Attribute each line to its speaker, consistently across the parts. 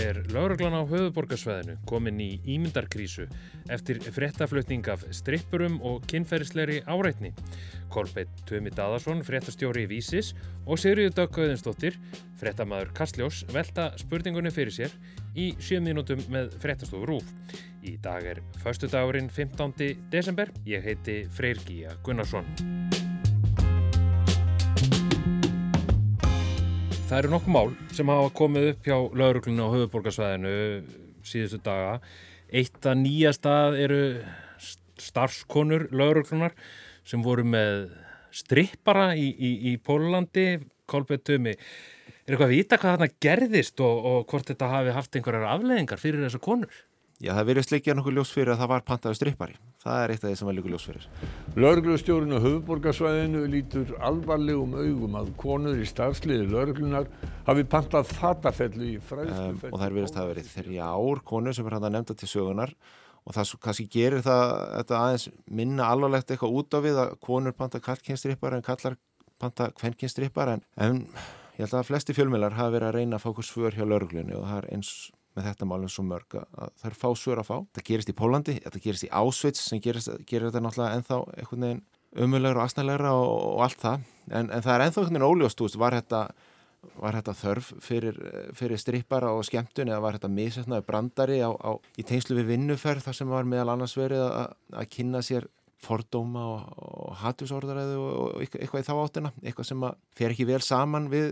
Speaker 1: er lauruglan á höfuborgarsvæðinu komin í ímyndarkrísu eftir fréttaflutning af strippurum og kynferðisleiri áreitni. Kolbeitt Tumi Daðarsson, fréttastjóri í Vísis og Sigriður Döggauðinsdóttir, fréttamaður Kastljós, velta spurningunni fyrir sér í 7 mínútum með fréttastofu Rúf. Í dag er förstu dagurinn 15. desember. Ég heiti Freyr Gíja Gunnarsson. Það eru nokkuð mál sem hafa komið upp hjá lauruglunni á höfuborgarsvæðinu síðustu daga. Eitt að nýja stað eru starfskonur lauruglunar sem voru með strippara í, í, í Pólandi, Kolbjörn Tumi. Er eitthvað að vita hvað þarna gerðist og, og hvort þetta hafi haft einhverjar afleðingar fyrir þessar konur?
Speaker 2: Já, það verið slikja nokkuð ljós fyrir að það var pantaðu strippari. Það er eitt af því sem var líka ljós fyrir.
Speaker 3: Lörglustjórun á höfuborgarsvæðinu lítur alvarlegum augum að konur í starfsliði lörglunar hafi pantað þatafellu í fræðslu. Um,
Speaker 2: og það er verið að verið þrjá ár konur sem er hann að nefnda til sögunar og það kannski gerir það þetta aðeins minna alvarlegt eitthvað út af við að konur panta kallkynstrippar en kallar panta kvennkynstrippar en, en ég held að flesti fjölmjölar hafa verið að reyna að fá hvers svör hjá lörglunni og það er eins með þetta málum svo mörg að það er fá svör að fá. Það gerist í Pólandi, þetta gerist í Ásveits sem gerist, gerir þetta náttúrulega ennþá einhvern veginn umulegur og asnælegra og, og allt það. En, en það er ennþá einhvern veginn óljóst, var þetta, var þetta þörf fyrir, fyrir strippara og skemmtun eða var þetta misetnaði brandari á, á, í tengslu við vinnuferð þar sem var meðal annars verið að, kynna sér fordóma og, og hatusordræðu og, og eitthvað í þá áttina, eitthvað sem fer ekki vel saman við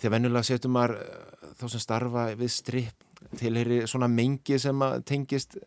Speaker 2: því að vennulega setur maður þá sem starfa við stripp tilheyri svona mengi sem tengist,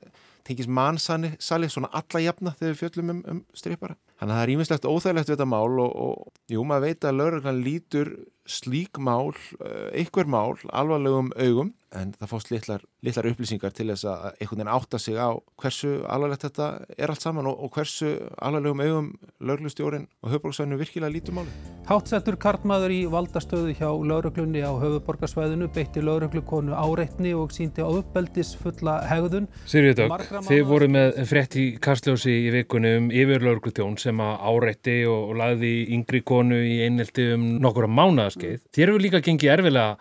Speaker 2: tengist mannsali, svona alla jafna þegar við fjöllum um, um strippara. Þannig að það er ímislegt óþægilegt við þetta mál og, og jú, maður veit að lauruglan lítur slík mál, eh, einhver mál, alvarlegum augum en það fást litlar, litlar upplýsingar til þess að einhvern veginn átta sig á hversu alvarlegt þetta er allt saman og, og hversu alvarlegum augum lauruglustjórin og höfbruksvæðinu virkilega lítur máli.
Speaker 4: Hátsettur kartmaður í valdastöðu hjá lauruglunni á höfuborgarsvæðinu beitti lauruglukonu áreitni og síndi á uppbeldis fulla hegðun.
Speaker 1: Sýrið dög, þið voru með frétt í Karsljósi í vikunum yfir lauruglutjón sem að áreitti og, og lagði yngri konu í einelti um nokkura mánaðaskeið. Mm. Þér hefur líka gengið erfilega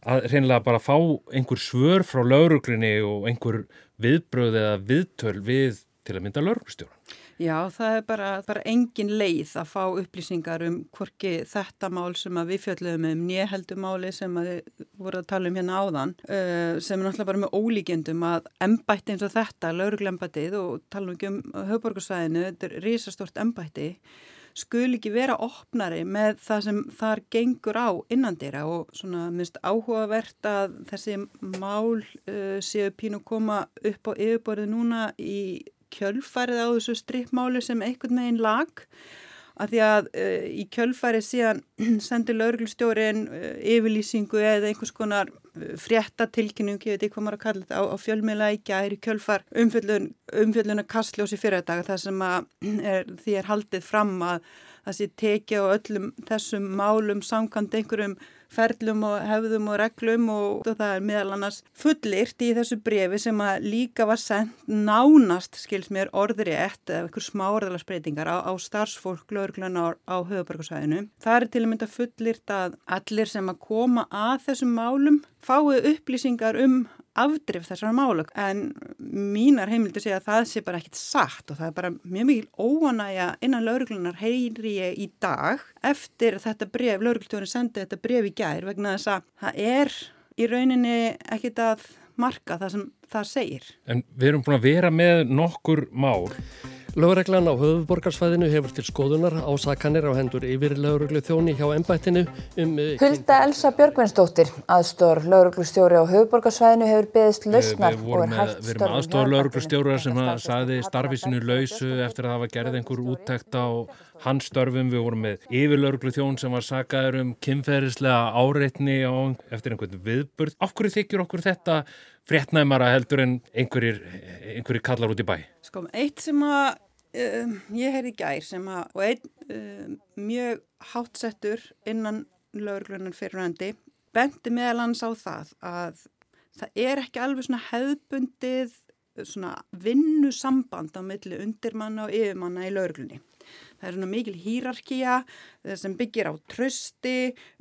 Speaker 1: að reynilega bara fá einhver svör frá lauruglinni og einhver viðbröð eða viðtöl við til að mynda lauruglustjóra.
Speaker 5: Já, það er bara, bara engin leið að fá upplýsingar um hvorki þetta mál sem við fjöldum um, nýjaheldumáli sem við vorum að tala um hérna áðan, uh, sem er náttúrulega bara með ólíkjendum að embætti eins og þetta, lauruglembatið og tala um höfborgarsvæðinu, þetta er risastort embætti, skul ekki vera opnari með það sem þar gengur á innandira og svona minnst áhugavert að þessi mál uh, séu pínu koma upp á yfirborðu núna í kjölfarið á þessu strippmáli sem einhvern meginn lag að því að uh, í kjölfarið síðan sendir lauruglustjórin uh, yfirlýsingu eða einhvers konar uh, fréttatilkynning, ég veit ekki hvað maður að kalla þetta, á, á fjölmiðla í gæri kjölfar umfjöllun, umfjölluna kastljósi fyrir þetta þar sem að er, því er haldið fram að það sé tekið á öllum þessum málum samkvæmt einhverjum ferlum og hefðum og reglum og, og það er meðal annars fullirt í þessu brefi sem að líka var sendt nánast, skils mér, orðri ett eða eitthvað smá orðalarsbreytingar á, á starfsfólk lögurgluna á, á höfubarkasvæðinu. Það er til að mynda fullirt að allir sem að koma að þessum málum fái upplýsingar um afdrif þessara málug en mínar heimildi segja að það sé bara ekkit satt og það er bara mjög mikil óanægja innan lauruglunar heyri ég í dag eftir þetta bref, lauruglutjóðin sendi þetta bref í gær vegna þess að það er í rauninni ekkit að marka það sem það segir.
Speaker 1: En við erum búin að vera með nokkur mál
Speaker 6: Lögreglan á höfuborgarsvæðinu hefur til skoðunar ásakanir á hendur yfir lögreglu þjóni hjá ennbættinu um...
Speaker 7: Hulda Elsa Björgvinsdóttir, aðstór lögreglustjóri á höfuborgarsvæðinu hefur beðist lausnar
Speaker 1: og er hægt störfum. Við erum aðstór lögreglustjóri sem saði starfisinu lausu eftir að hafa gerð einhver úttækt á hans störfum. Við vorum með yfir lögreglu þjón sem var sagaður um kynferðislega áreitni eftir einhvern viðburð. Af hverju þykjur okkur þetta fréttnæmara heldur en einhverjir, einhverjir kallar út í bæ?
Speaker 5: Sko, eitt sem að um, ég heyrði gær sem að, og einn um, mjög hátsettur innan lauruglunan fyrirhandi, bendi meðal hans á það að það er ekki alveg svona hefðbundið svona vinnusamband á milli undirmanna og yfirmanna í lauruglunni. Það er svona mikil hýrarkía eh, sem byggir á trösti,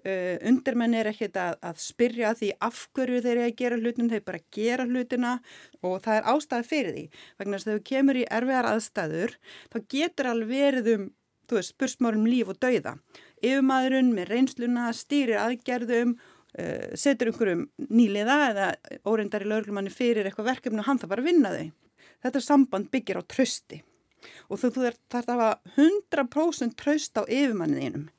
Speaker 5: uh, undirmenn er ekkert að, að spyrja því af hverju þeir eru að gera hlutin, þeir bara gera hlutina og það er ástæði fyrir því. Vegna þess að þú kemur í erfiðar aðstæður, þá getur alveg verið um, þú veist, spursmárum líf og dauða. Yfirmaðurinn með reynsluna stýrir aðgerðum Uh, setur einhverjum nýliða eða óreindar í laurlumanni fyrir eitthvað verkefni og hann það bara vinna þau. Þetta samband byggir á trösti og þú þarf að hafa 100% tröst á yfirmanniðinum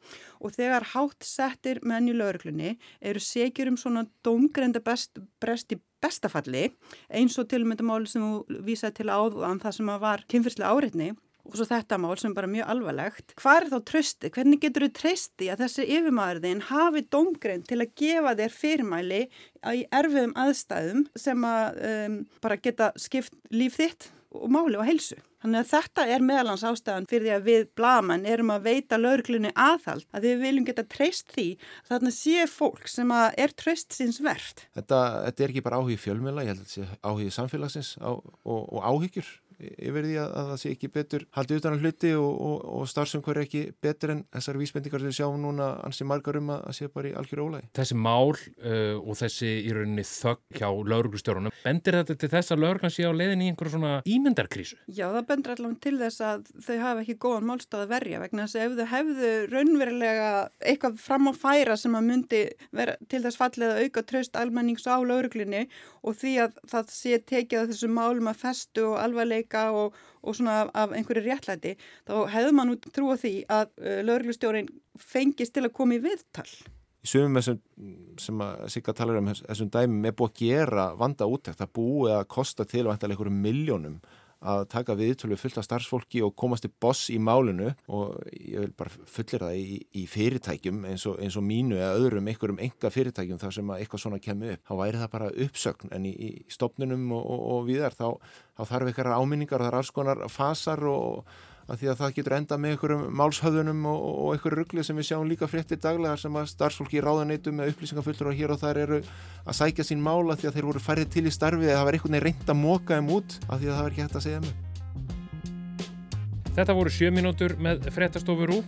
Speaker 5: og þegar hátt settir menn í lauruglunni eru segjur um svona domgrenda best, brest í bestafalli eins og tilmyndamáli sem þú vísaði til áðan það sem var kynfyrslega áreitni og svo þetta mál sem er bara mjög alvarlegt. Hvað er þá trösti? Hvernig getur þú trösti að þessi yfirmaðurðin hafi domgrein til að gefa þér fyrirmæli í erfiðum aðstæðum sem að um, bara geta skipt líf þitt og máli og helsu? Þannig að þetta er meðalans ástæðan fyrir því að við blaman erum að veita lauruglunni aðhald að við viljum geta treyst því að þarna sé fólk sem er treyst síns verðt.
Speaker 2: Þetta, þetta er ekki bara áhugið fjölmjöla, ég held að þetta sé áhugið samfélagsins á, og, og áhyggjur yfir því að, að það sé ekki betur haldið utan að hluti og, og, og starfsumhverju ekki betur en þessar vísbendingar sem við sjáum núna ansi margar um að, að sé bara í algjör ólægi.
Speaker 1: Þessi mál uh, og þessi í rauninni þögg hjá lauruglustjórunum, bendir þetta til þess að lauruglan sé á leiðin í einhverju svona ímyndarkrísu?
Speaker 5: Já, það bendir allavega til þess að þau hafa ekki góðan málstáð að verja vegna þess að ef þau hefðu raunverulega eitthvað fram á færa sem að myndi vera til þess fallið að auka tröst almennings á lauruglinni og því að það sé tekið að þessu málum að festu og alvarleika og, og svona af, af einhverju réttlæti, þá hefðu mann út trúa því að uh, lauruglustjórin fengist til að koma í viðtal.
Speaker 2: Í sumum þessum sem að Sigga talar um þessum dæmum er búið að gera vanda útækt, það búið að kosta til vantilega einhverjum miljónum að taka viðtölu fullt af starfsfólki og komast til boss í málinu og ég vil bara fullir það í, í fyrirtækjum eins og, eins og mínu eða öðrum einhverjum enga fyrirtækjum þar sem að eitthvað svona kemur upp. Þá væri það bara uppsögn en í, í stopnunum og, og, og viðar þá, þá þarf eitthvað áminningar og það er alls konar fasar og að því að það getur enda með einhverjum málshöðunum og, og einhverju ruggli sem við sjáum líka fréttir daglegar sem að starfsfólki í ráðaneitum með upplýsingafullur og hér og þar eru að sækja sín mála því að þeir voru færið til í starfi eða það var einhvern veginn reynd að móka þeim út af því að það var ekki hægt að segja mjög.
Speaker 1: Þetta voru sjö mínútur með fréttastofur úr.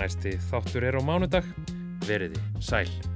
Speaker 1: Næsti þáttur er á mánudag. Veriði sæl.